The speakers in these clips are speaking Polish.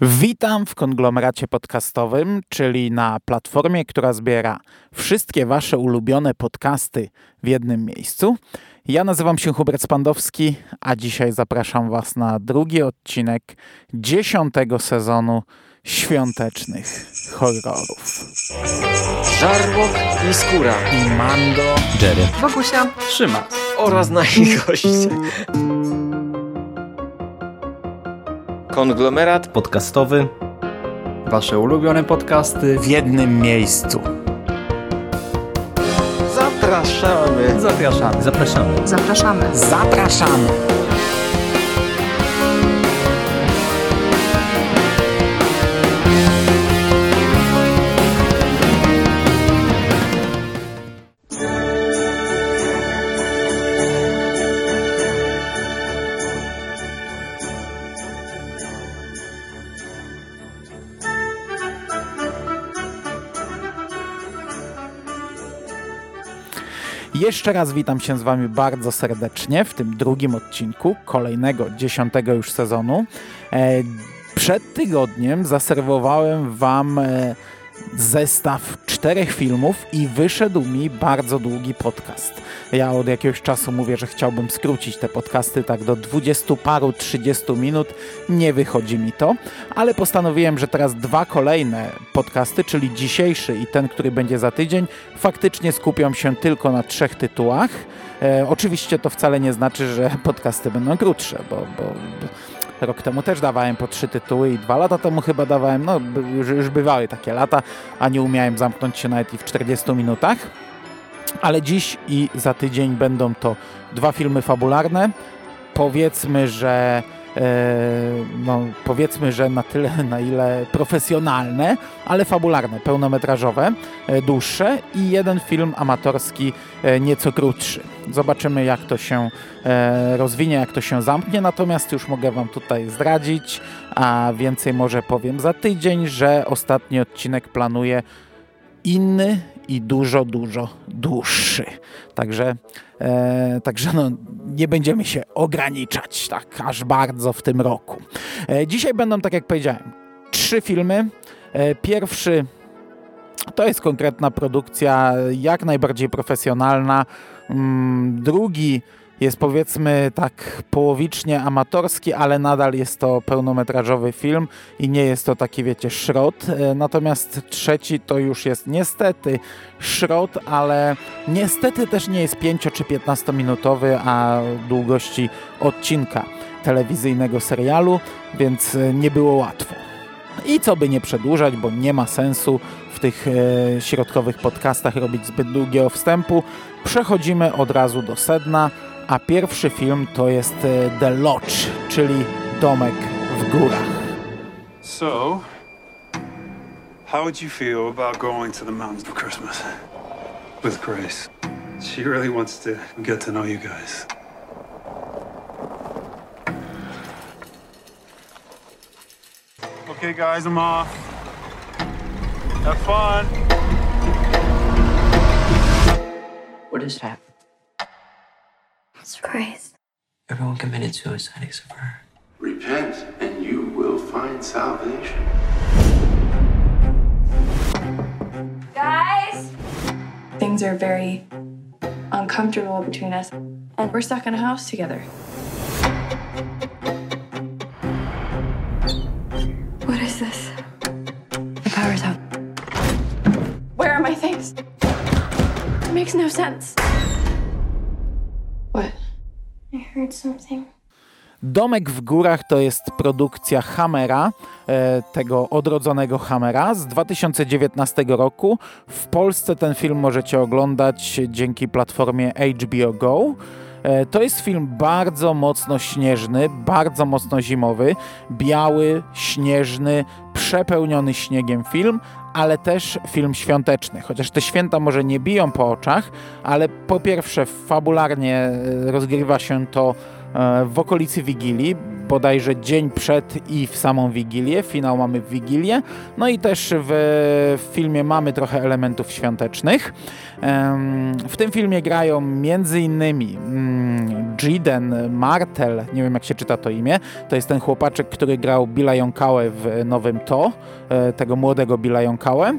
Witam w konglomeracie podcastowym, czyli na platformie, która zbiera wszystkie Wasze ulubione podcasty w jednym miejscu. Ja nazywam się Hubert Spandowski, a dzisiaj zapraszam Was na drugi odcinek dziesiątego sezonu świątecznych horrorów. Żarłok i Skóra I Mando, Jerry. Bogusia, Trzyma. oraz nasi goście. Konglomerat Podcastowy. wasze ulubione podcasty. w jednym miejscu. zapraszamy. Zapraszamy. Zapraszamy. Zapraszamy. Zapraszamy! Jeszcze raz witam się z Wami bardzo serdecznie w tym drugim odcinku kolejnego, dziesiątego już sezonu. E, przed tygodniem zaserwowałem Wam e, zestaw czterech filmów i wyszedł mi bardzo długi podcast. Ja od jakiegoś czasu mówię, że chciałbym skrócić te podcasty tak do dwudziestu paru, trzydziestu minut. Nie wychodzi mi to, ale postanowiłem, że teraz dwa kolejne podcasty, czyli dzisiejszy i ten, który będzie za tydzień, faktycznie skupią się tylko na trzech tytułach. E, oczywiście to wcale nie znaczy, że podcasty będą krótsze, bo, bo rok temu też dawałem po trzy tytuły i dwa lata temu chyba dawałem, no już, już bywały takie lata, a nie umiałem zamknąć się nawet i w 40 minutach. Ale dziś i za tydzień będą to dwa filmy fabularne. Powiedzmy, że no, powiedzmy, że na tyle, na ile profesjonalne, ale fabularne, pełnometrażowe, e, dłuższe i jeden film amatorski e, nieco krótszy. Zobaczymy, jak to się e, rozwinie, jak to się zamknie. Natomiast już mogę Wam tutaj zdradzić, a więcej może powiem za tydzień, że ostatni odcinek planuję inny i dużo, dużo dłuższy. Także, e, także no, nie będziemy się ograniczać tak aż bardzo w tym roku. E, dzisiaj będą, tak jak powiedziałem, trzy filmy. E, pierwszy to jest konkretna produkcja, jak najbardziej profesjonalna. Mm, drugi jest powiedzmy tak połowicznie amatorski, ale nadal jest to pełnometrażowy film i nie jest to taki, wiecie, szrot. E, Natomiast trzeci to już jest niestety szrot, ale niestety też nie jest 5 czy 15 minutowy, a długości odcinka telewizyjnego serialu, więc e, nie było łatwo. I co by nie przedłużać, bo nie ma sensu w tych e, środkowych podcastach robić zbyt długiego wstępu, przechodzimy od razu do sedna, a pierwszy film to jest The Lodge, czyli Domek w górach. So, how would you feel about going to the mountains for Christmas with Grace? She really wants to get to know you guys. Okay, guys, I'm off. Have fun. What is that? It's Grace. Everyone committed suicide except for her. Repent, and you will find salvation. Guys! Things are very uncomfortable between us, and we're stuck in a house together. What is this? The power's out. Where are my things? It makes no sense. Heard something. Domek w górach to jest produkcja Hammera, e, tego odrodzonego Hammera z 2019 roku. W Polsce ten film możecie oglądać dzięki platformie HBO Go. E, To jest film bardzo mocno śnieżny, bardzo mocno zimowy, biały, śnieżny, przepełniony śniegiem film, ale też film świąteczny. Chociaż te święta może nie biją po oczach, ale po pierwsze fabularnie e, rozgrywa się to e, w okolicy Wigilii, bodajże dzień przed i w samą Wigilię. Finał mamy w Wigilię. No i też w filmie mamy trochę elementów świątecznych. W tym filmie grają między innymi mm, Jiden Martel, nie wiem jak się czyta to imię, to jest ten chłopaczek, który grał Billa Jonkałę w nowym To, e, tego młodego Billa Jonkałę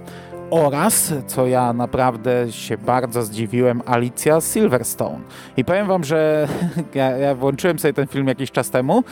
oraz, co ja naprawdę się bardzo zdziwiłem, Alicja Silverstone. I powiem wam, że ja, ja, włączyłem sobie ten film jakiś czas temu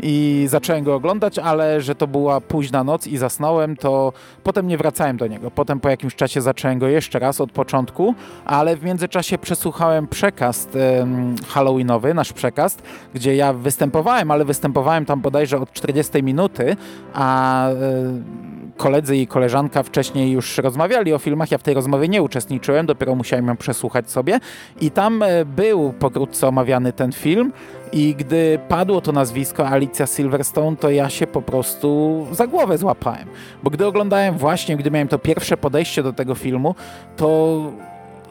i zacząłem go oglądać, ale że to była późna noc i zasnąłem, to potem nie wracałem do niego. Potem po jakimś czasie zacząłem go jeszcze raz od początku, ale w międzyczasie przesłuchałem przekaz um, halloweenowy, nasz przekaz, gdzie ja występowałem, ale występowałem tam bodajże od 40 minuty, a... Um, koledzy i koleżanka wcześniej już rozmawiali o filmach, ja w tej rozmowie nie uczestniczyłem, dopiero musiałem ją przesłuchać sobie. I tam e, był pokrótce omawiany ten film. I gdy padło to nazwisko Alicja Silverstone, to ja się po prostu za głowę złapałem, bo gdy oglądałem właśnie, gdy miałem to pierwsze podejście do tego filmu, to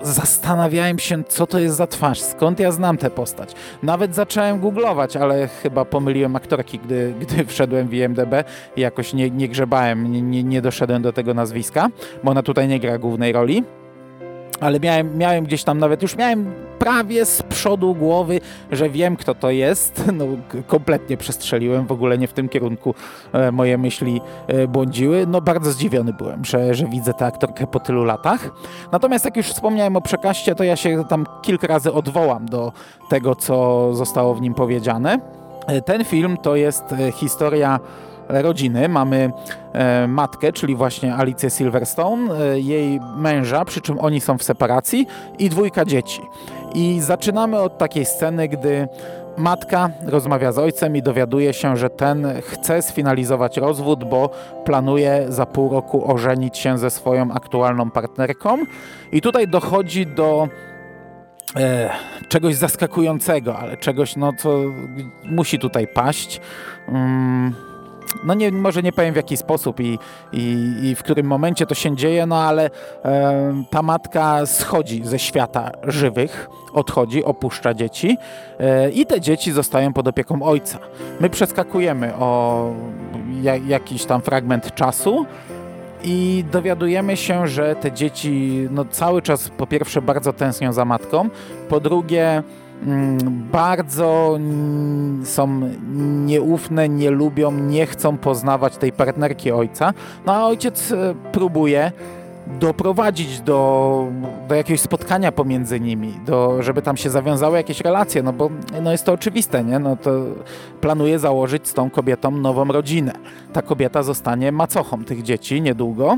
zastanawiałem się, co to jest za twarz, skąd ja znam tę postać. Nawet zacząłem googlować, ale chyba pomyliłem aktorki, gdy, gdy wszedłem w IMDB i jakoś nie, nie grzebałem, nie, nie, nie doszedłem do tego nazwiska, bo ona tutaj nie gra głównej roli ale miałem, miałem gdzieś tam nawet, już miałem prawie z przodu głowy, że wiem kto to jest. No, kompletnie przestrzeliłem, w ogóle nie w tym kierunku e, moje myśli e, błądziły. No bardzo zdziwiony byłem, że, że widzę tę aktorkę po tylu latach. Natomiast jak już wspomniałem o przekaście, to ja się tam kilka razy odwołam do tego, co zostało w nim powiedziane. E, ten film to jest historia rodziny. Mamy e, matkę, czyli właśnie Alicję Silverstone, e, jej męża, przy czym oni są w separacji i dwójka dzieci. I zaczynamy od takiej sceny, gdy matka rozmawia z ojcem i dowiaduje się, że ten chce sfinalizować rozwód, bo planuje za pół roku ożenić się ze swoją aktualną partnerką. I tutaj dochodzi do e, czegoś zaskakującego, ale czegoś, no, co musi tutaj paść. Mm no nie, może nie powiem w jaki sposób i, i, i w którym momencie to się dzieje, no ale e, ta matka schodzi ze świata żywych, odchodzi, opuszcza dzieci e, i te dzieci zostają pod opieką ojca. My przeskakujemy o ja, jakiś tam fragment czasu i dowiadujemy się, że te dzieci no, cały czas po pierwsze bardzo tęsknią za matką, po drugie bardzo są nieufne, nie lubią, nie chcą poznawać tej partnerki ojca. No a ojciec e, próbuje doprowadzić do, do jakiegoś spotkania pomiędzy nimi, do, żeby tam się zawiązały jakieś relacje, no bo no jest to oczywiste, nie? No to planuje założyć z tą kobietą nową rodzinę. Ta kobieta zostanie macochą tych dzieci niedługo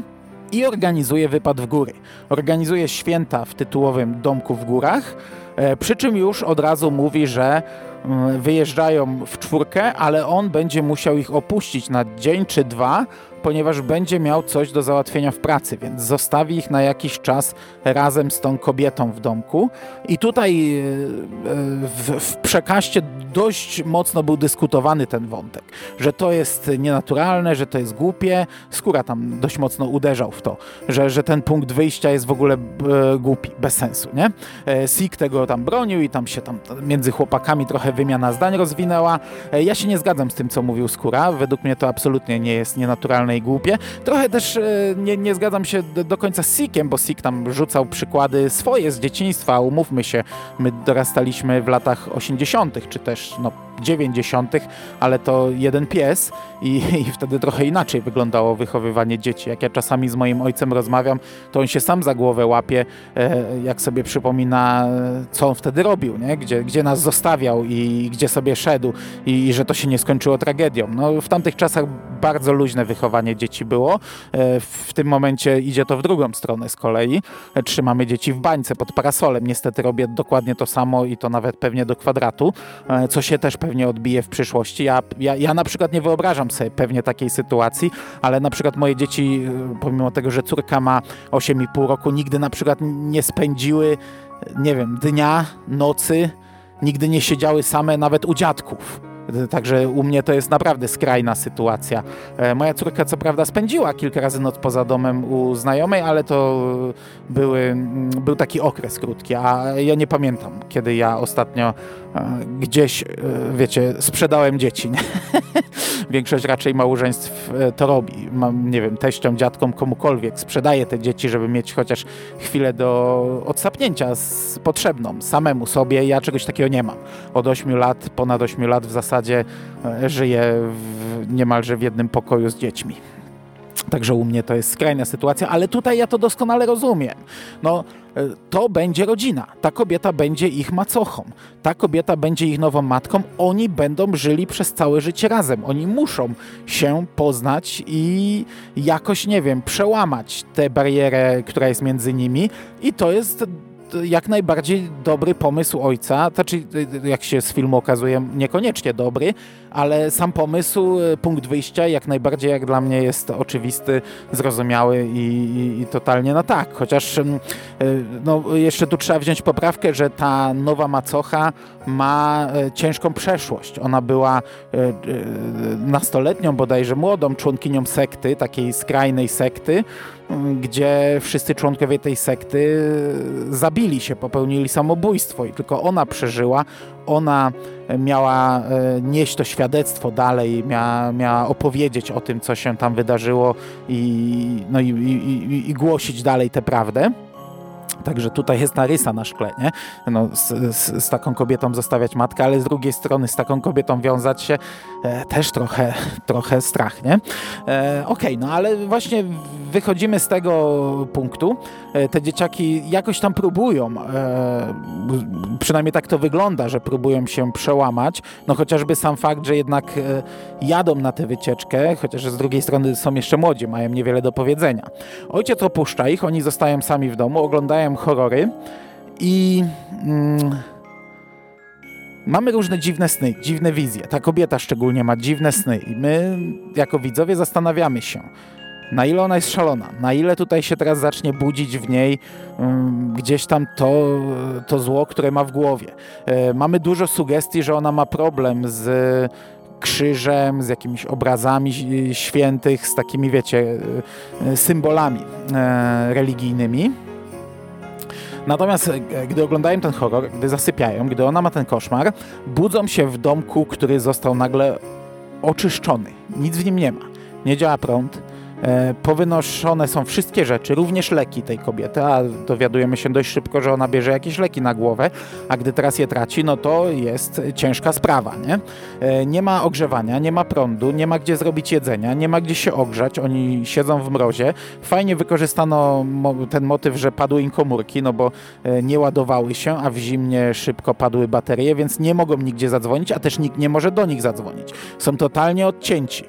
i organizuje wypad w góry. Organizuje święta w tytułowym domku w górach, przy czym już od razu mówi, że mm, wyjeżdżają w czwórkę, ale on będzie musiał ich opuścić na dzień czy dwa, ponieważ będzie miał coś do załatwienia w pracy, więc zostawi ich na jakiś czas razem z tą kobietą w domku. I tutaj e, w, w przekaście dość mocno był dyskutowany ten wątek, że to jest nienaturalne, że to jest głupie. Skóra tam dość mocno uderzał w to, że, że ten punkt wyjścia jest w ogóle e, głupi, bez sensu, nie? E, Sik tego tam bronił i tam się tam między chłopakami trochę wymiana zdań rozwinęła. E, ja się nie zgadzam z tym, co mówił Skóra. Według mnie to absolutnie nie jest nienaturalne i głupie. Trochę też e, nie, nie zgadzam się do, do końca z Sikiem, bo Sik tam rzucał przykłady swoje z dzieciństwa. Umówmy się, my dorastaliśmy w latach 80., czy też no, 90., ale to jeden pies i, i, wtedy trochę inaczej wyglądało wychowywanie dzieci. Jak ja czasami z moim ojcem rozmawiam, to on się sam za głowę łapie, e, jak sobie przypomina, co on wtedy robił, nie? Gdzie, gdzie nas zostawiał i gdzie sobie szedł i, i że to się nie skończyło tragedią. No, w tamtych czasach bardzo luźne wychowanie dzieci było. E, w tym momencie idzie to w drugą stronę z kolei. E, trzymamy dzieci w bańce pod parasolem. Niestety robię dokładnie to samo i to nawet pewnie do kwadratu, co się też pewnie odbije w przyszłości. Ja, ja, ja na przykład nie wyobrażam sobie pewnie takiej sytuacji, ale na przykład moje dzieci, pomimo tego, że córka ma 8,5 roku, nigdy na przykład nie spędziły, nie wiem, dnia, nocy, nigdy nie siedziały same nawet u dziadków Także u mnie to jest naprawdę skrajna sytuacja. E, moja córka co prawda spędziła kilka razy noc poza domem u znajomej, ale to były, mm, był taki okres krótki, a ja nie pamiętam, kiedy ja ostatnio gdzieś, e, wiecie, sprzedałem dzieci. Nie? Większość raczej małżeństw to robi. Mam, nie wiem, teściom, dziadkom, komukolwiek sprzedaje te dzieci, żeby mieć chociaż chwilę do odsapnięcia z potrzebną. Samemu sobie ja czegoś takiego nie mam. Od 8 lat, ponad 8 lat w zasadzie e, żyję w, niemalże w jednym pokoju z dziećmi. Także u mnie to jest skrajna sytuacja, ale tutaj ja to doskonale rozumiem. No, e, to będzie rodzina. Ta kobieta będzie ich macochą. Ta kobieta będzie ich nową matką. Oni będą żyli przez całe życie razem. Oni muszą się poznać i jakoś, nie wiem, przełamać tę barierę, która jest między nimi. I to jest jak najbardziej dobry pomysł ojca, znaczy jak się z filmu okazuje niekoniecznie dobry, ale sam pomysł, e, punkt wyjścia jak najbardziej jak dla mnie jest oczywisty, zrozumiały i, i, i totalnie na tak. Chociaż e, no, jeszcze tu trzeba wziąć poprawkę, że ta nowa macocha ma e, ciężką przeszłość. Ona była nastoletnią, bodajże młodą członkinią sekty, takiej skrajnej sekty, gdzie wszyscy członkowie tej sekty zabili się, popełnili samobójstwo i tylko ona przeżyła, ona miała e, nieść to świadectwo dalej, miała, miała opowiedzieć o tym, co się tam wydarzyło i, no i, i, i głosić dalej tę prawdę. Także tutaj jest narysa na szkle, nie? No, z, z, z, taką kobietą zostawiać matkę, ale z drugiej strony z taką kobietą wiązać się też trochę, trochę strach, nie? E, Okej, okay, no ale właśnie wychodzimy z tego punktu. E, te dzieciaki jakoś tam próbują, e, przynajmniej tak to wygląda, że próbują się przełamać. No chociażby sam fakt, że jednak e, jadą na tę wycieczkę, chociaż z drugiej strony są jeszcze młodzi, mają niewiele do powiedzenia. Ojciec opuszcza ich, oni zostają sami w domu, oglądają horrory i... Mm, Mamy różne dziwne sny, dziwne wizje. Ta kobieta szczególnie ma dziwne sny i my jako widzowie zastanawiamy się, na ile ona jest szalona, na ile tutaj się teraz zacznie budzić w niej um, gdzieś tam to, to zło, które ma w głowie. E, mamy dużo sugestii, że ona ma problem z krzyżem, z jakimiś obrazami świętych, z takimi, wiecie, e, symbolami e, religijnymi. Natomiast e, gdy oglądają ten horror, gdy zasypiają, gdy ona ma ten koszmar, budzą się w domku, który został nagle oczyszczony. Nic w nim nie ma. Nie działa prąd, powynoszone są wszystkie rzeczy, również leki tej kobiety, a dowiadujemy się dość szybko, że ona bierze jakieś leki na głowę, a gdy teraz je traci, no to jest ciężka sprawa, nie? E, nie ma ogrzewania, nie ma prądu, nie ma gdzie zrobić jedzenia, nie ma gdzie się ogrzać, oni siedzą w mrozie. Fajnie wykorzystano ten motyw, że padły im komórki, no bo e, nie ładowały się, a w zimnie szybko padły baterie, więc nie mogą nigdzie zadzwonić, a też nikt nie może do nich zadzwonić. Są totalnie odcięci.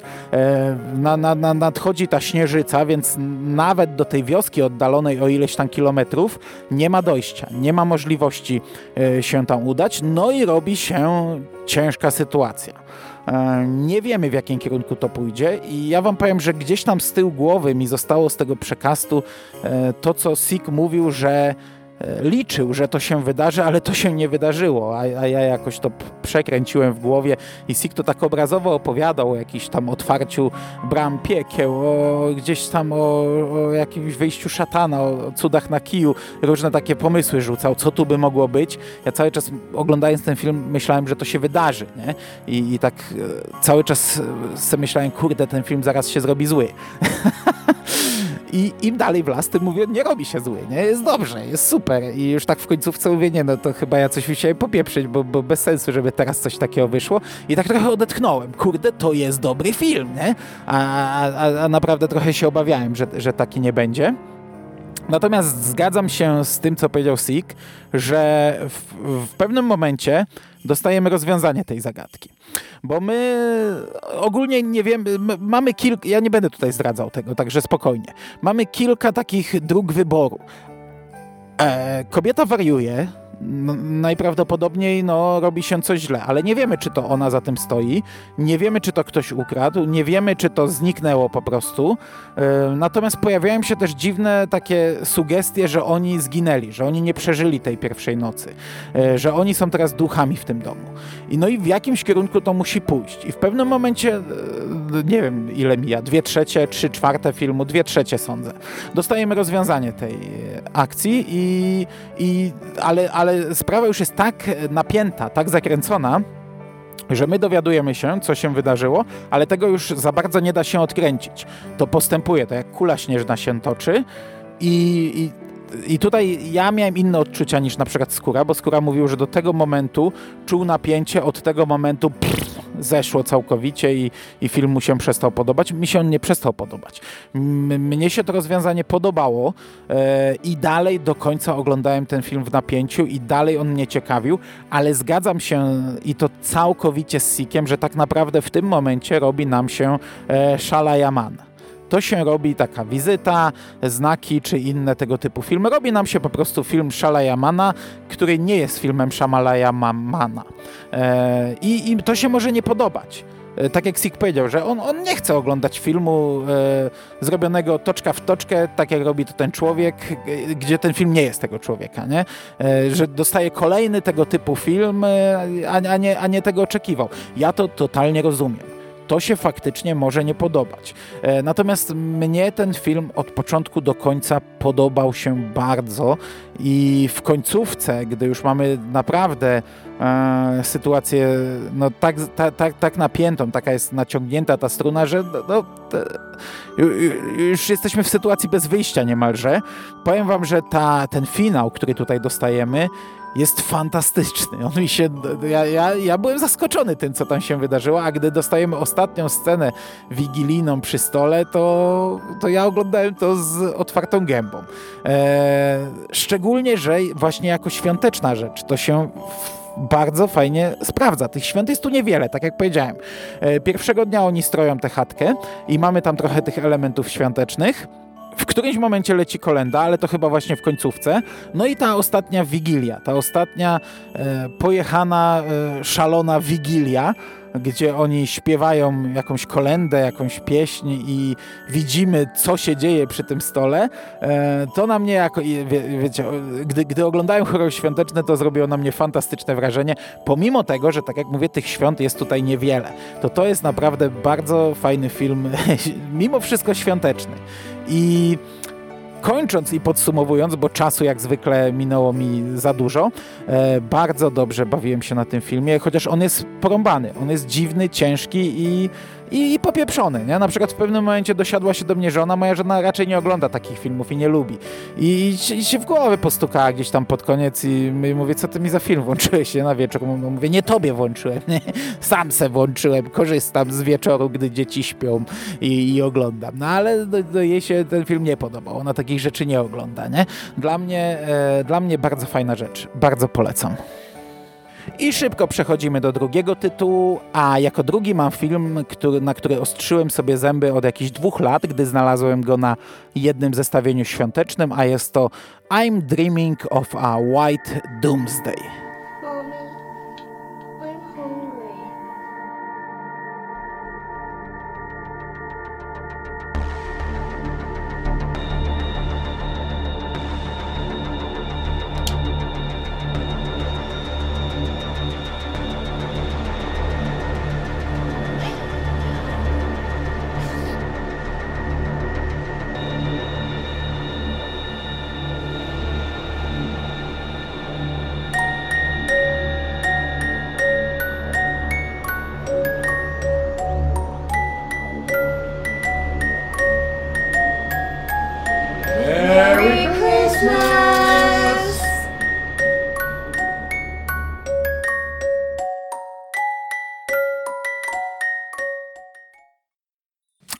Na, na, na nadchodzi ta śnieżyca, więc nawet do tej wioski oddalonej o ileś tam kilometrów nie ma dojścia, nie ma możliwości e, się tam udać, no i robi się ciężka sytuacja. E, nie wiemy w jakim kierunku to pójdzie i ja wam powiem, że gdzieś tam z tyłu głowy mi zostało z tego przekastu e, to, co Sik mówił, że liczył, że to się wydarzy, ale to się nie wydarzyło, a, a ja jakoś to przekręciłem w głowie i Sik to tak obrazowo opowiadał o jakimś tam otwarciu bram piekieł, o gdzieś tam o, o jakimś wyjściu szatana, o cudach na kiju, różne takie pomysły rzucał, co tu by mogło być. Ja cały czas oglądając ten film myślałem, że to się wydarzy, nie? I, i tak e, cały czas sobie myślałem, kurde, ten film zaraz się zrobi zły. I im dalej w las, tym mówię, nie robi się zły, nie? Jest dobrze, jest super. I już tak w końcówce mówię, nie, no to chyba ja coś musiałem popieprzyć, bo, bo bez sensu, żeby teraz coś takiego wyszło. I tak trochę odetchnąłem. Kurde, to jest dobry film, nie? A, a, a naprawdę trochę się obawiałem, że, że taki nie będzie. Natomiast zgadzam się z tym, co powiedział Sik, że w, w pewnym momencie dostajemy rozwiązanie tej zagadki. Bo my ogólnie nie wiemy, mamy kilka, ja nie będę tutaj zdradzał tego, także spokojnie. Mamy kilka takich dróg wyboru. E, kobieta wariuje, najprawdopodobniej no, robi się coś źle, ale nie wiemy, czy to ona za tym stoi, nie wiemy, czy to ktoś ukradł, nie wiemy, czy to zniknęło po prostu. E, natomiast pojawiają się też dziwne takie sugestie, że oni zginęli, że oni nie przeżyli tej pierwszej nocy, e, że oni są teraz duchami w tym domu. I no i w jakimś kierunku to musi pójść. I w pewnym momencie, e, nie wiem ile mija, dwie trzecie, trzy czwarte filmu, dwie trzecie sądzę, dostajemy rozwiązanie tej akcji, i, i, ale, ale sprawa już jest tak napięta, tak zakręcona, że my dowiadujemy się, co się wydarzyło, ale tego już za bardzo nie da się odkręcić. To postępuje, to jak kula śnieżna się toczy i, i i tutaj ja miałem inne odczucia niż na przykład Skóra, bo Skóra mówił, że do tego momentu czuł napięcie, od tego momentu pff, zeszło całkowicie i, i film mu się przestał podobać. Mi się on nie przestał podobać. M mnie się to rozwiązanie podobało e, i dalej do końca oglądałem ten film w napięciu i dalej on mnie ciekawił, ale zgadzam się i to całkowicie z Sikiem, że tak naprawdę w tym momencie robi nam się e, Shalayaman to się robi taka wizyta, znaki czy inne tego typu filmy. Robi nam się po prostu film Shalayamana, który nie jest filmem Shamalayamana. E, i, I to się może nie podobać e, tak jak Sik powiedział, że on, on nie chce oglądać filmu e, zrobionego toczka w toczkę, tak jak robi to ten człowiek, e, gdzie ten film nie jest tego człowieka, nie? E, że dostaje kolejny tego typu film, e, a, a, nie, a nie tego oczekiwał. Ja to totalnie rozumiem to się faktycznie może nie podobać. E, natomiast mnie ten film od początku do końca podobał się bardzo i w końcówce, gdy już mamy naprawdę e, sytuację no, tak, ta, tak, tak napiętą, taka jest naciągnięta ta struna, że no, te, już jesteśmy w sytuacji bez wyjścia niemalże. Powiem wam, że ta, ten finał, który tutaj dostajemy, jest fantastyczny. On mi się, ja, ja, ja byłem zaskoczony tym, co tam się wydarzyło, a gdy dostajemy ostatnią scenę wigilijną przy stole, to, to ja oglądałem to z otwartą gębą. E, szczególnie, że właśnie jako świąteczna rzecz to się bardzo fajnie sprawdza. Tych świąt jest tu niewiele, tak jak powiedziałem. E, pierwszego dnia oni stroją tę chatkę i mamy tam trochę tych elementów świątecznych. W którymś momencie leci kolenda, ale to chyba właśnie w końcówce. No i ta ostatnia wigilia, ta ostatnia e, pojechana, e, szalona wigilia, gdzie oni śpiewają jakąś kolendę, jakąś pieśń i widzimy, co się dzieje przy tym stole, e, to na mnie jako, wie, wiecie, gdy, gdy oglądają choroby świąteczne, to zrobiło na mnie fantastyczne wrażenie, pomimo tego, że tak jak mówię, tych świąt jest tutaj niewiele. To to jest naprawdę bardzo fajny film, mimo wszystko świąteczny. I kończąc i podsumowując, bo czasu jak zwykle minęło mi za dużo, e, bardzo dobrze bawiłem się na tym filmie, chociaż on jest porąbany, on jest dziwny, ciężki i i, i popieprzony, nie? Na przykład w pewnym momencie dosiadła się do mnie żona, moja żona raczej nie ogląda takich filmów i nie lubi. I, i, i się w głowę postukała gdzieś tam pod koniec i mówię, co ty mi za film włączyłeś nie? na wieczór? Mówię, nie tobie włączyłem, nie? sam se włączyłem, korzystam z wieczoru, gdy dzieci śpią i, i oglądam. No ale do, do jej się ten film nie podobał, ona takich rzeczy nie ogląda, nie? Dla mnie, e, dla mnie bardzo fajna rzecz, bardzo polecam. I szybko przechodzimy do drugiego tytułu, a jako drugi mam film, który, na który ostrzyłem sobie zęby od jakichś dwóch lat, gdy znalazłem go na jednym zestawieniu świątecznym, a jest to I'm Dreaming of a White Doomsday.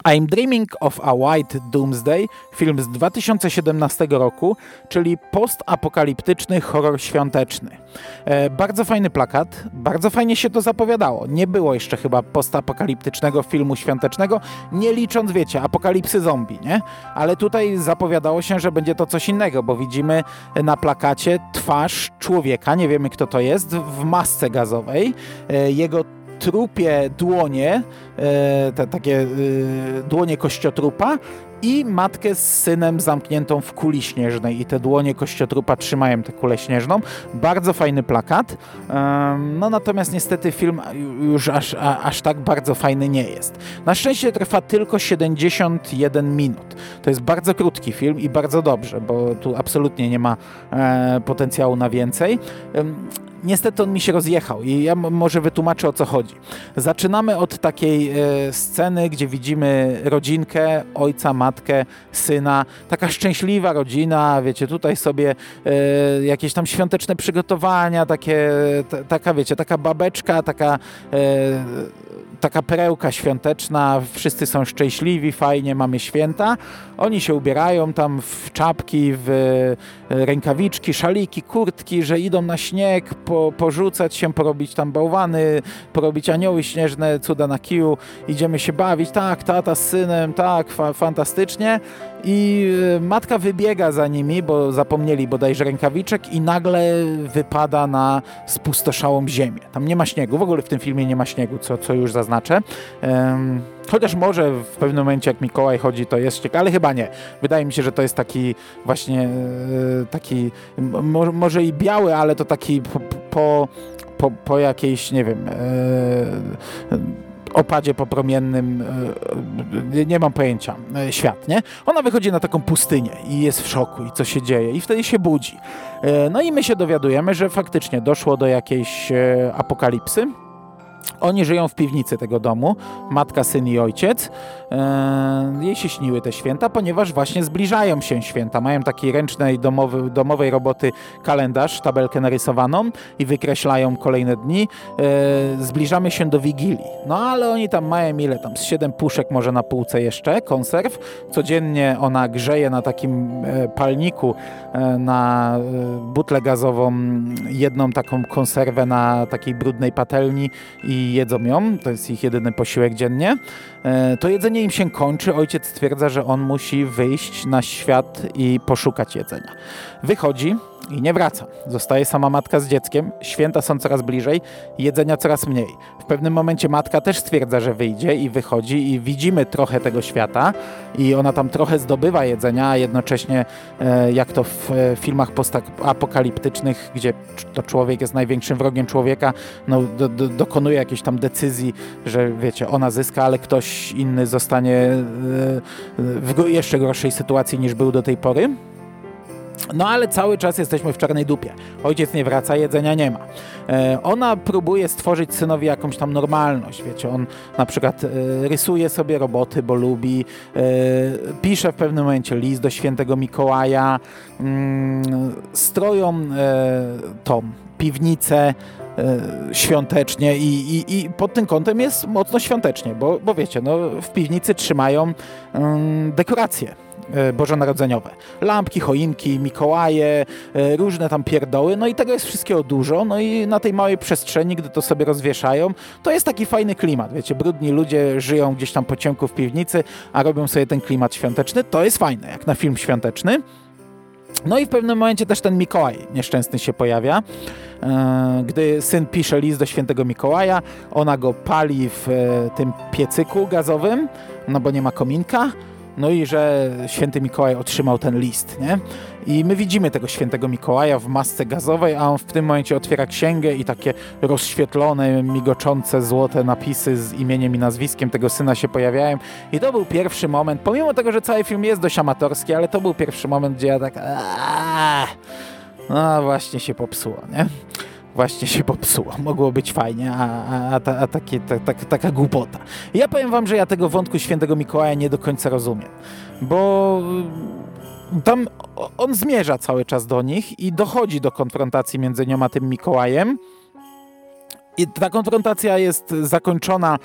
I'm Dreaming of a White Doomsday, film z 2017 roku, czyli postapokaliptyczny horror świąteczny. E, bardzo fajny plakat, bardzo fajnie się to zapowiadało. Nie było jeszcze chyba postapokaliptycznego filmu świątecznego, nie licząc, wiecie, apokalipsy zombie, nie? Ale tutaj zapowiadało się, że będzie to coś innego, bo widzimy na plakacie twarz człowieka, nie wiemy kto to jest, w masce gazowej. E, jego trupie dłonie, te takie e, dłonie kościotrupa i matkę z synem zamkniętą w kuli śnieżnej i te dłonie kościotrupa trzymają tę kulę śnieżną. Bardzo fajny plakat. No natomiast niestety film już aż, aż tak bardzo fajny nie jest. Na szczęście trwa tylko 71 minut. To jest bardzo krótki film i bardzo dobrze, bo tu absolutnie nie ma e, potencjału na więcej niestety on mi się rozjechał i ja może wytłumaczę o co chodzi. Zaczynamy od takiej e, sceny, gdzie widzimy rodzinkę, ojca, matkę, syna. Taka szczęśliwa rodzina, wiecie, tutaj sobie e, jakieś tam świąteczne przygotowania, takie, taka, wiecie, taka babeczka, taka e, taka perełka świąteczna, wszyscy są szczęśliwi, fajnie, mamy święta. Oni się ubierają tam w czapki, w e, rękawiczki, szaliki, kurtki, że idą na śnieg, po, porzucać się, porobić tam bałwany, porobić anioły śnieżne, cuda na kiju, idziemy się bawić, tak, tata z synem, tak, fa fantastycznie. I e, matka wybiega za nimi, bo zapomnieli bodajże rękawiczek i nagle wypada na spustoszałą ziemię. Tam nie ma śniegu, w ogóle w tym filmie nie ma śniegu, co, co już zaznaczę. Chociaż może w pewnym momencie jak Mikołaj chodzi to jest śnieg, ale chyba nie. Wydaje mi się, że to jest taki właśnie e, taki, mo, może i biały, ale to taki po, po, po, po jakiejś, nie wiem... E, opadzie popromiennym, e, nie mam pojęcia, świat, nie? Ona wychodzi na taką pustynię i jest w szoku i co się dzieje i wtedy się budzi. No i my się dowiadujemy, że faktycznie doszło do jakiejś apokalipsy, oni żyją w piwnicy tego domu, matka, syn i ojciec. E, jej się śniły te święta, ponieważ właśnie zbliżają się święta. Mają takiej ręcznej domowy, domowej roboty kalendarz, tabelkę narysowaną i wykreślają kolejne dni. E, zbliżamy się do Wigilii. No ale oni tam mają ile tam, z siedem puszek może na półce jeszcze, konserw. Codziennie ona grzeje na takim e, palniku na butlę gazową jedną taką konserwę na takiej brudnej patelni i jedzą ją. To jest ich jedyny posiłek dziennie. To jedzenie im się kończy, ojciec stwierdza, że on musi wyjść na świat i poszukać jedzenia. Wychodzi i nie wraca. Zostaje sama matka z dzieckiem, święta są coraz bliżej, jedzenia coraz mniej. W pewnym momencie matka też stwierdza, że wyjdzie i wychodzi i widzimy trochę tego świata i ona tam trochę zdobywa jedzenia, a jednocześnie e, jak to w e, filmach postapokaliptycznych, gdzie to człowiek jest największym wrogiem człowieka, no, do, do, dokonuje jakiejś tam decyzji, że wiecie, ona zyska, ale ktoś inny zostanie e, w jeszcze gorszej sytuacji niż był do tej pory. No ale cały czas jesteśmy w czarnej dupie. Ojciec nie wraca, jedzenia nie ma. E, ona próbuje stworzyć synowi jakąś tam normalność, wiecie, on na przykład e, rysuje sobie roboty, bo lubi, e, pisze w pewnym momencie list do świętego Mikołaja, mm, stroją e, tą piwnicę, e, świątecznie i, i, i, pod tym kątem jest mocno świątecznie, bo, bo wiecie, no, w piwnicy trzymają mm, dekoracje bożonarodzeniowe. Lampki, choinki, Mikołaje, e, różne tam pierdoły, no i tego jest wszystkiego dużo, no i na tej małej przestrzeni, gdy to sobie rozwieszają, to jest taki fajny klimat, wiecie, brudni ludzie żyją gdzieś tam po ciemku w piwnicy, a robią sobie ten klimat świąteczny, to jest fajne, jak na film świąteczny. No i w pewnym momencie też ten Mikołaj nieszczęsny się pojawia. E, gdy syn pisze list do świętego Mikołaja, ona go pali w tym piecyku gazowym, no bo nie ma kominka, no i że święty Mikołaj otrzymał ten list, nie? I my widzimy tego świętego Mikołaja w masce gazowej, a on w tym momencie otwiera księgę i takie rozświetlone, migoczące, złote napisy z imieniem i nazwiskiem tego syna się pojawiają. I to był pierwszy moment, pomimo tego, że cały film jest dość amatorski, ale to był pierwszy moment, gdzie ja tak... No właśnie się popsuło, nie? Właśnie się popsuło. Mogło być fajnie, a, a, a, a takie, ta, ta, taka głupota. ja powiem wam, że ja tego wątku świętego Mikołaja nie do końca rozumiem, bo mm, tam on zmierza cały czas do nich i dochodzi do konfrontacji między nią a tym Mikołajem. I ta konfrontacja jest zakończona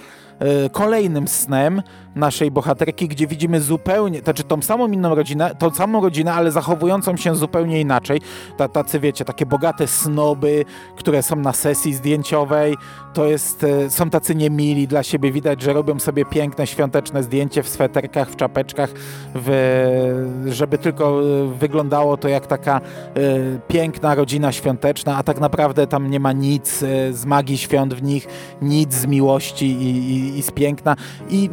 kolejnym snem naszej bohaterki, gdzie widzimy zupełnie, znaczy tą samą inną rodzinę, tą samą rodzinę, ale zachowującą się zupełnie inaczej. Ta, tacy, wiecie, takie bogate snoby, które są na sesji zdjęciowej, to jest, e, są tacy niemili dla siebie, widać, że robią sobie piękne, świąteczne zdjęcie w sweterkach, w czapeczkach, w, żeby tylko e, wyglądało to jak taka e, piękna rodzina świąteczna, a tak naprawdę tam nie ma nic e, z magii świąt w nich, nic z miłości i, i, i z piękna. I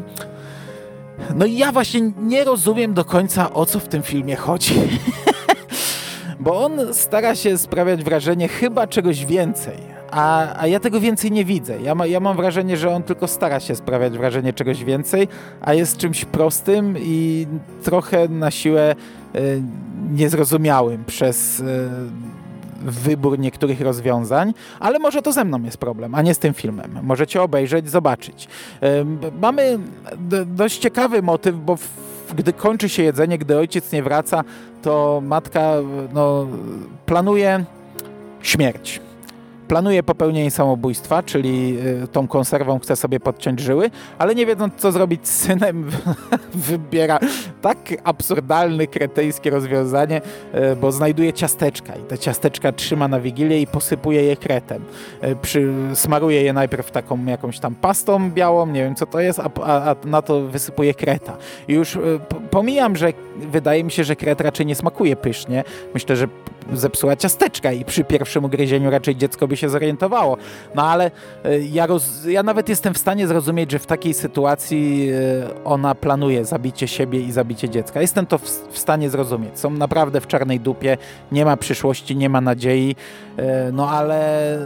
no i ja właśnie nie rozumiem do końca, o co w tym filmie chodzi. Bo on stara się sprawiać wrażenie chyba czegoś więcej. A, a ja tego więcej nie widzę. Ja, ma, ja mam wrażenie, że on tylko stara się sprawiać wrażenie czegoś więcej, a jest czymś prostym i trochę na siłę y, niezrozumiałym przez y, wybór niektórych rozwiązań, ale może to ze mną jest problem, a nie z tym filmem. Możecie obejrzeć, zobaczyć. Mamy dość ciekawy motyw, bo gdy kończy się jedzenie, gdy ojciec nie wraca, to matka no, planuje śmierć. Planuje popełnienie samobójstwa, czyli y, tą konserwą chce sobie podciąć żyły, ale nie wiedząc co zrobić z synem, wybiera tak absurdalne, kretyjskie rozwiązanie, y, bo znajduje ciasteczka i te ciasteczka trzyma na wigilię i posypuje je kretem. Y, Przy, smaruje je najpierw taką jakąś tam pastą białą, nie wiem co to jest, a, a, a na to wysypuje kreta. I już pomijam, że wydaje mi się, że kret raczej nie smakuje pysznie. Myślę, że zepsuła ciasteczka i przy pierwszym ugryzieniu raczej dziecko by się zorientowało. No ale y, ja, roz, ja nawet jestem w stanie zrozumieć, że w takiej sytuacji y, ona planuje zabicie siebie i zabicie dziecka. Jestem to w, w stanie zrozumieć. Są naprawdę w czarnej dupie, nie ma przyszłości, nie ma nadziei, y, no ale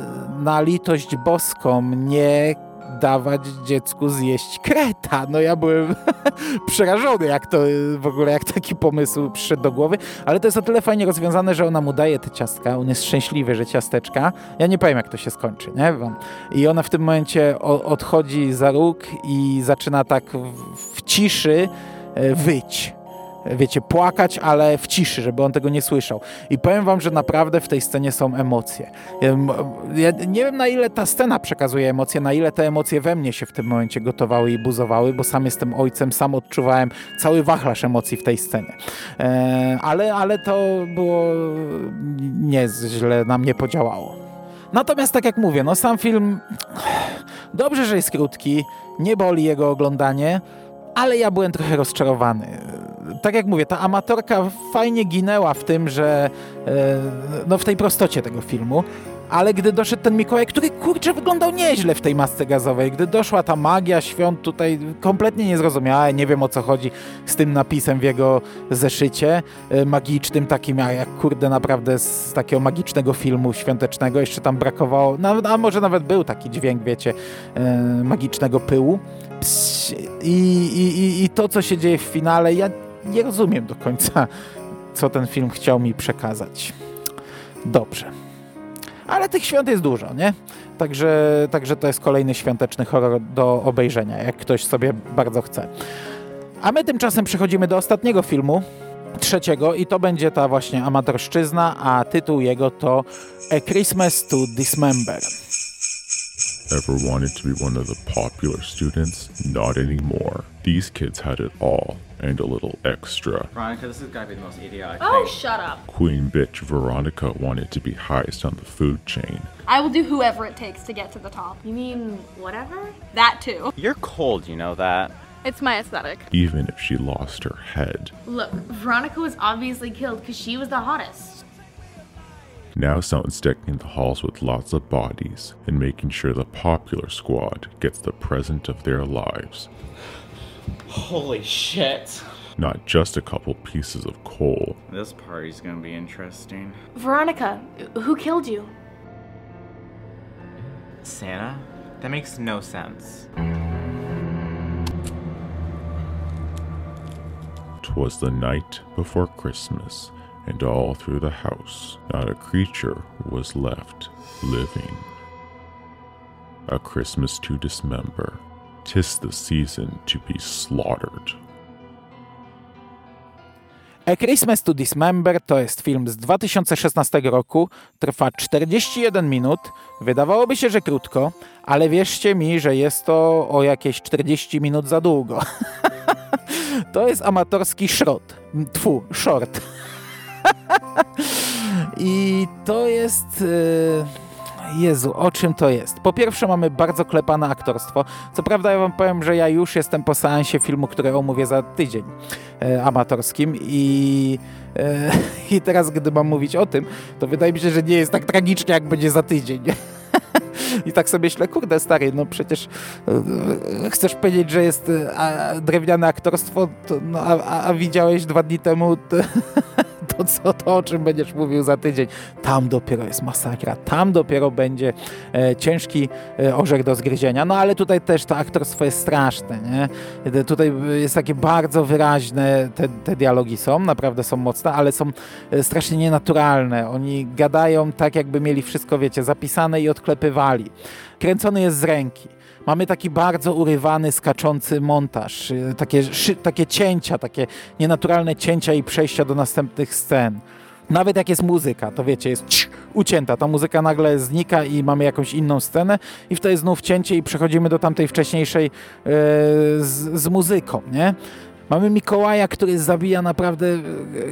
na litość boską nie dawać dziecku zjeść kreta. No ja byłem przerażony, jak to y, w ogóle, jak taki pomysł przyszedł do głowy, ale to jest o tyle fajnie rozwiązane, że ona mu daje te ciastka, on jest szczęśliwy, że ciasteczka. Ja nie powiem, jak to się skończy, nie? Wam. I ona w tym momencie odchodzi za róg i zaczyna tak w, w ciszy e, wyć. Wiecie, płakać, ale w ciszy, żeby on tego nie słyszał. I powiem wam, że naprawdę w tej scenie są emocje. Ja, nie wiem, na ile ta scena przekazuje emocje, na ile te emocje we mnie się w tym momencie gotowały i buzowały, bo sam jestem ojcem, sam odczuwałem cały wachlarz emocji w tej scenie. E, ale, ale to było nieźle na mnie podziałało. Natomiast tak jak mówię, no sam film dobrze, że jest krótki, nie boli jego oglądanie, ale ja byłem trochę rozczarowany. Tak jak mówię, ta amatorka fajnie ginęła w tym, że e, no w tej prostocie tego filmu, ale gdy doszedł ten Mikołaj, który kurczę wyglądał nieźle w tej masce gazowej, gdy doszła ta magia świąt tutaj kompletnie niezrozumiała, nie wiem o co chodzi z tym napisem w jego zeszycie e, magicznym, takim jak, kurde naprawdę z takiego magicznego filmu świątecznego, jeszcze tam brakowało, no, a może nawet był taki dźwięk, wiecie, e, magicznego pyłu. I, i- I to, co się dzieje w finale, ja nie rozumiem do końca, co ten film chciał mi przekazać. Dobrze. Ale tych świąt jest dużo, nie? Także, także to jest kolejny świąteczny horror do obejrzenia, jak ktoś sobie bardzo chce. A my tymczasem przechodzimy do ostatniego filmu, trzeciego, i to będzie ta właśnie amatorszczyzna, a tytuł jego to A Christmas to Dismember. Ever wanted to be one of the popular students? Not anymore. These kids had it all, and a little extra. Veronica, this has got to be the most idiotic Oh, thing. shut up. Queen bitch Veronica wanted to be highest on the food chain. I will do whoever it takes to get to the top. You mean whatever? That too. You're cold, you know that. It's my aesthetic. even if she lost her head. Look, Veronica was obviously killed because she was the hottest. Now someone's decking the halls with lots of bodies and making sure the popular squad gets the present of their lives. Holy shit. Not just a couple pieces of coal. This party's gonna be interesting. Veronica, who killed you? Santa? That makes no sense. Twas the night before Christmas, and all through the house not a creature was left living. A Christmas to dismember, 'tis the season to be slaughtered. A Christmas to Dismember to jest film z 2016 roku, trwa 41 minut, wydawałoby się, że krótko, ale wierzcie mi, że jest to o jakieś 40 minut za długo. to jest amatorski szrot, tfu, short. I to jest... Yy... Jezu, o czym to jest? Po pierwsze mamy bardzo klepane aktorstwo. Co prawda ja wam powiem, że ja już jestem po seansie filmu, który omówię za tydzień e, amatorskim i, e, i teraz gdy mam mówić o tym, to wydaje mi się, że nie jest tak tragicznie, jak będzie za tydzień. I tak sobie myślę, kurde stary, no przecież e, chcesz powiedzieć, że jest e, drewniane aktorstwo, to, no, a, a, widziałeś dwa dni temu to co to, o czym będziesz mówił za tydzień. Tam dopiero jest masakra, tam dopiero będzie e, ciężki e, orzech do zgryzienia. No ale tutaj też to aktorstwo jest straszne, nie? E, tutaj jest takie bardzo wyraźne, te, te dialogi są, naprawdę są mocne, ale są e, strasznie nienaturalne. Oni gadają tak, jakby mieli wszystko, wiecie, zapisane i odklepywali. Kręcony jest z ręki. Mamy taki bardzo urywany, skaczący montaż, y, takie, takie cięcia, takie nienaturalne cięcia i przejścia do następnych scen. Nawet jak jest muzyka, to wiecie, jest ucięta, ta muzyka nagle znika i mamy jakąś inną scenę i wtedy znów cięcie i przechodzimy do tamtej wcześniejszej yy, z, z muzyką, nie? Mamy Mikołaja, który zabija naprawdę e,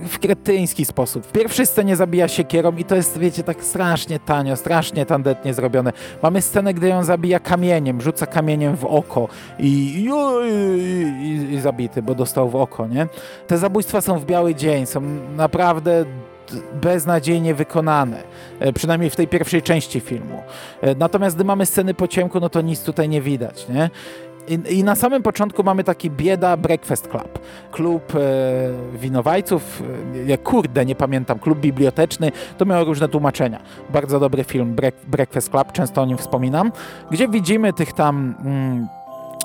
w kretyński sposób. W pierwszej scenie zabija siekierą i to jest, wiecie, tak strasznie tanio, strasznie tandetnie zrobione. Mamy scenę, gdy ją zabija kamieniem, rzuca kamieniem w oko i, i, i, i zabity, bo dostał w oko, nie? Te zabójstwa są w biały dzień, są naprawdę beznadziejnie wykonane, e, przynajmniej w tej pierwszej części filmu. E, natomiast gdy mamy sceny po ciemku, no to nic tutaj nie widać, nie? I, I, na samym początku mamy taki bieda Breakfast Club. Klub e, winowajców, e, kurde, nie pamiętam, klub biblioteczny, to miało różne tłumaczenia. Bardzo dobry film Break, Breakfast Club, często o nim wspominam, gdzie widzimy tych tam... Mm,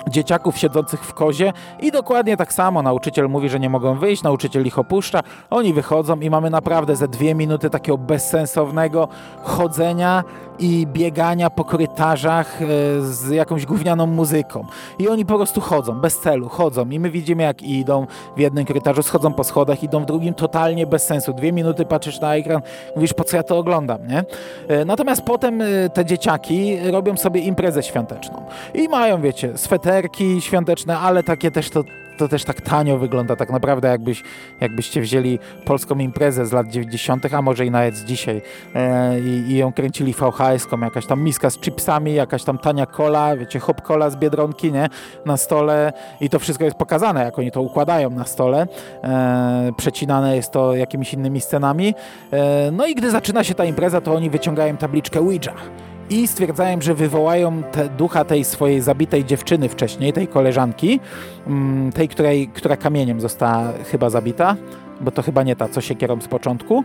dzieciaków siedzących w kozie i dokładnie tak samo nauczyciel mówi, że nie mogą wyjść, nauczyciel ich opuszcza, oni wychodzą i mamy naprawdę ze dwie minuty takiego bezsensownego chodzenia i biegania po korytarzach e, z jakąś gównianą muzyką. I oni po prostu chodzą, bez celu, chodzą i my widzimy jak idą w jednym korytarzu, schodzą po schodach, idą w drugim, totalnie bez sensu. Dwie minuty patrzysz na ekran, mówisz po co ja to oglądam, nie? E, natomiast potem e, te dzieciaki robią sobie imprezę świąteczną i mają, wiecie, sweterki świąteczne, ale takie też to to też tak tanio wygląda, tak naprawdę jakbyś, jakbyście wzięli polską imprezę z lat 90., a może i nawet z dzisiaj e, i, i, ją kręcili VHS-ką, jakaś tam miska z chipsami, jakaś tam tania cola, wiecie, hop z Biedronki, nie, na stole i to wszystko jest pokazane, jak oni to układają na stole, e, przecinane jest to jakimiś innymi scenami, e, no i gdy zaczyna się ta impreza, to oni wyciągają tabliczkę Ouija i stwierdzają, że wywołają te, ducha tej swojej zabitej dziewczyny wcześniej, tej koleżanki, mm, tej, której, która kamieniem została chyba zabita, bo to chyba nie ta, co się kierą z początku.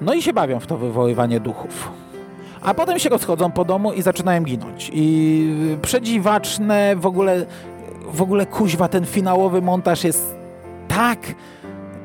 No i się bawią w to wywoływanie duchów. A potem się rozchodzą po domu i zaczynają ginąć. I przedziwaczne w ogóle, w ogóle kuźwa, ten finałowy montaż jest tak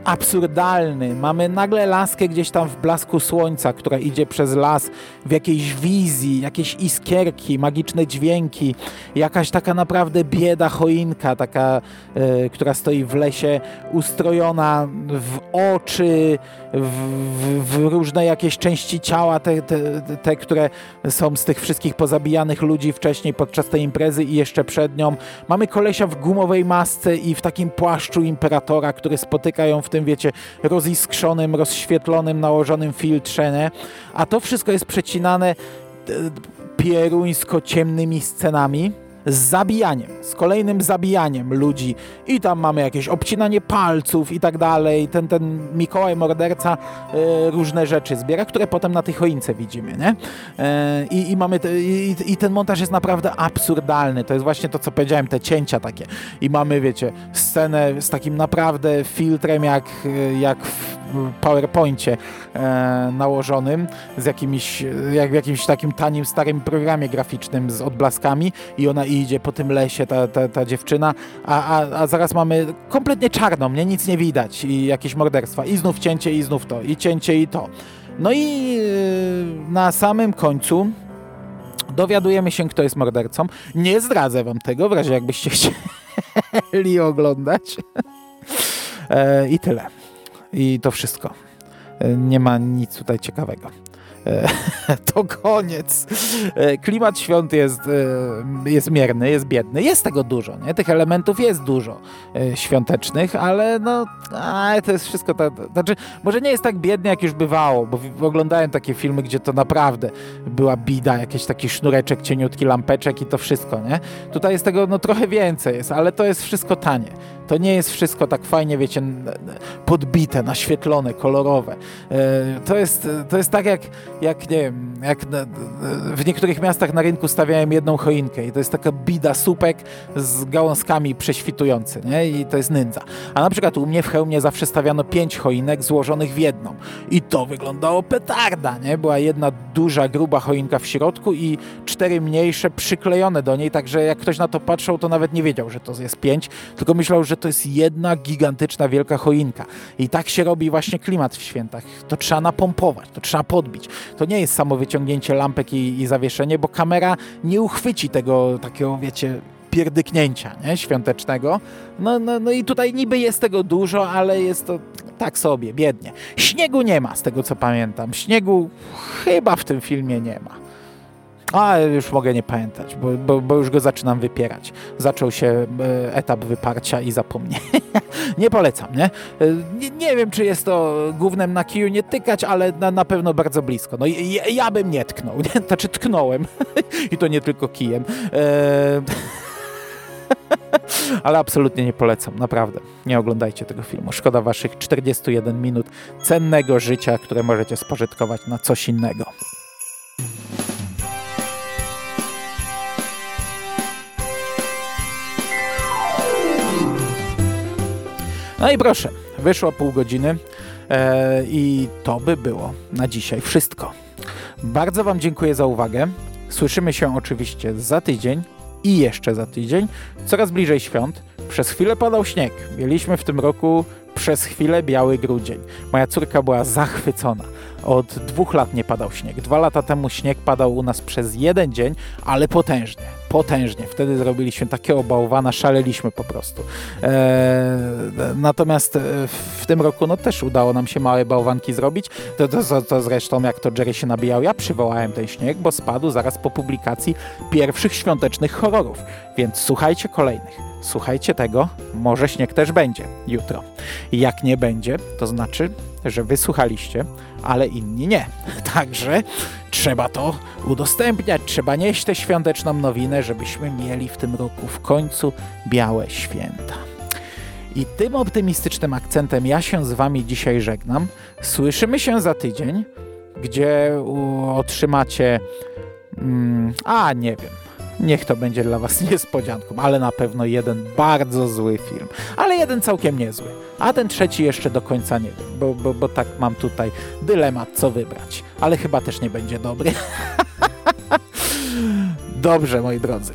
absurdalny. Mamy nagle laskę gdzieś tam w blasku słońca, która idzie przez las w jakiejś wizji, jakieś iskierki, magiczne dźwięki, jakaś taka naprawdę bieda choinka, taka, e, która stoi w lesie, ustrojona w oczy, w, w, różne jakieś części ciała, te, te, te, które są z tych wszystkich pozabijanych ludzi wcześniej podczas tej imprezy i jeszcze przed nią. Mamy kolesia w gumowej masce i w takim płaszczu imperatora, który spotyka ją w tym, wiecie, roziskrzonym, rozświetlonym, nałożonym filtrze, nie? a to wszystko jest przecinane e, pieruńsko-ciemnymi scenami z zabijaniem, z kolejnym zabijaniem ludzi i tam mamy jakieś obcinanie palców i tak dalej. Ten, ten Mikołaj morderca e, różne rzeczy zbiera, które potem na tej choince widzimy, nie? E, i, mamy te, i, i, ten montaż jest naprawdę absurdalny. To jest właśnie to, co powiedziałem, te cięcia takie. I mamy, wiecie, scenę z takim naprawdę filtrem jak, jak w PowerPoincie e, nałożonym z jakimś, jak w jakimś takim tanim, starym programie graficznym z odblaskami i ona idzie po tym lesie, ta, ta, ta dziewczyna, a, a, a zaraz mamy kompletnie czarną, nie? nic nie widać i jakieś morderstwa i znów cięcie i znów to, i cięcie i to. No i e, na samym końcu dowiadujemy się, kto jest mordercą. Nie zdradzę wam tego, w razie jakbyście chcieli oglądać. E, I tyle. I to wszystko. E, nie ma nic tutaj ciekawego. E, to koniec. E, klimat świąt jest, jest mierny, jest biedny. Jest tego dużo, nie? Tych elementów jest dużo świątecznych, ale no, to jest wszystko tak, znaczy, może nie jest tak biednie, jak już bywało, bo oglądałem takie filmy, gdzie to naprawdę była bida, jakiś taki sznureczek, cieniutki lampeczek i to wszystko, nie? Tutaj jest tego, no trochę więcej jest, ale to jest wszystko tanie. To nie jest wszystko tak fajnie, wiecie, podbite, naświetlone, kolorowe. E, to jest, to jest tak jak, jak nie wiem, jak w niektórych miastach na rynku stawiałem jedną choinkę i to jest taka bida supek z gałązkami prześwitujący, nie? I to jest nędza. A na przykład u mnie w hełmie zawsze stawiano pięć choinek złożonych w jedną. I to wyglądało petarda, nie? Była jedna duża, gruba choinka w środku i cztery mniejsze przyklejone do niej, także jak ktoś na to patrzył, to nawet nie wiedział, że to jest pięć, tylko myślał, że to jest jedna gigantyczna, wielka choinka. I tak się robi właśnie klimat w świętach. To trzeba napompować, to trzeba podbić. To nie jest samo wyciągnięcie lampek i, i zawieszenie, bo kamera nie uchwyci tego takiego, wiecie, pierdyknięcia nie? świątecznego. No, no, no i tutaj niby jest tego dużo, ale jest to tak sobie, biednie. Śniegu nie ma, z tego co pamiętam. Śniegu chyba w tym filmie nie ma. A już mogę nie pamiętać, bo, bo, bo, już go zaczynam wypierać. Zaczął się e, etap wyparcia i zapomnienia. nie polecam, nie? E, nie? wiem, czy jest to głównym na kiju nie tykać, ale na, na pewno bardzo blisko. No ja, ja bym nie tknął, nie? Znaczy tknąłem. I to nie tylko kijem. E... ale absolutnie nie polecam, naprawdę. Nie oglądajcie tego filmu. Szkoda waszych 41 minut cennego życia, które możecie spożytkować na coś innego. No i proszę, wyszło pół godziny e, i to by było na dzisiaj wszystko. Bardzo Wam dziękuję za uwagę. Słyszymy się oczywiście za tydzień i jeszcze za tydzień. Coraz bliżej świąt. Przez chwilę padał śnieg. Mieliśmy w tym roku przez chwilę biały grudzień. Moja córka była zachwycona. Od dwóch lat nie padał śnieg. Dwa lata temu śnieg padał u nas przez jeden dzień, ale potężnie. Potężnie. Wtedy zrobiliśmy takiego bałwana, szaleliśmy po prostu. Eee, natomiast e, w tym roku no, też udało nam się małe bałwanki zrobić. To, to, to zresztą jak to Jerry się nabijał, ja przywołałem ten śnieg, bo spadł zaraz po publikacji pierwszych świątecznych horrorów. Więc słuchajcie kolejnych. Słuchajcie tego, może śnieg też będzie jutro. Jak nie będzie, to znaczy, że wysłuchaliście, ale inni nie. Także trzeba to udostępniać, trzeba nieść tę świąteczną nowinę, żebyśmy mieli w tym roku w końcu białe święta. I tym optymistycznym akcentem ja się z Wami dzisiaj żegnam. Słyszymy się za tydzień, gdzie otrzymacie. Mm, a nie wiem Niech to będzie dla Was niespodzianką, ale na pewno jeden bardzo zły film, ale jeden całkiem niezły. A ten trzeci jeszcze do końca nie wiem, bo, bo, bo tak mam tutaj dylemat, co wybrać. Ale chyba też nie będzie dobry. Dobrze, moi drodzy.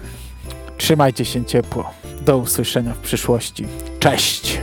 Trzymajcie się ciepło. Do usłyszenia w przyszłości. Cześć!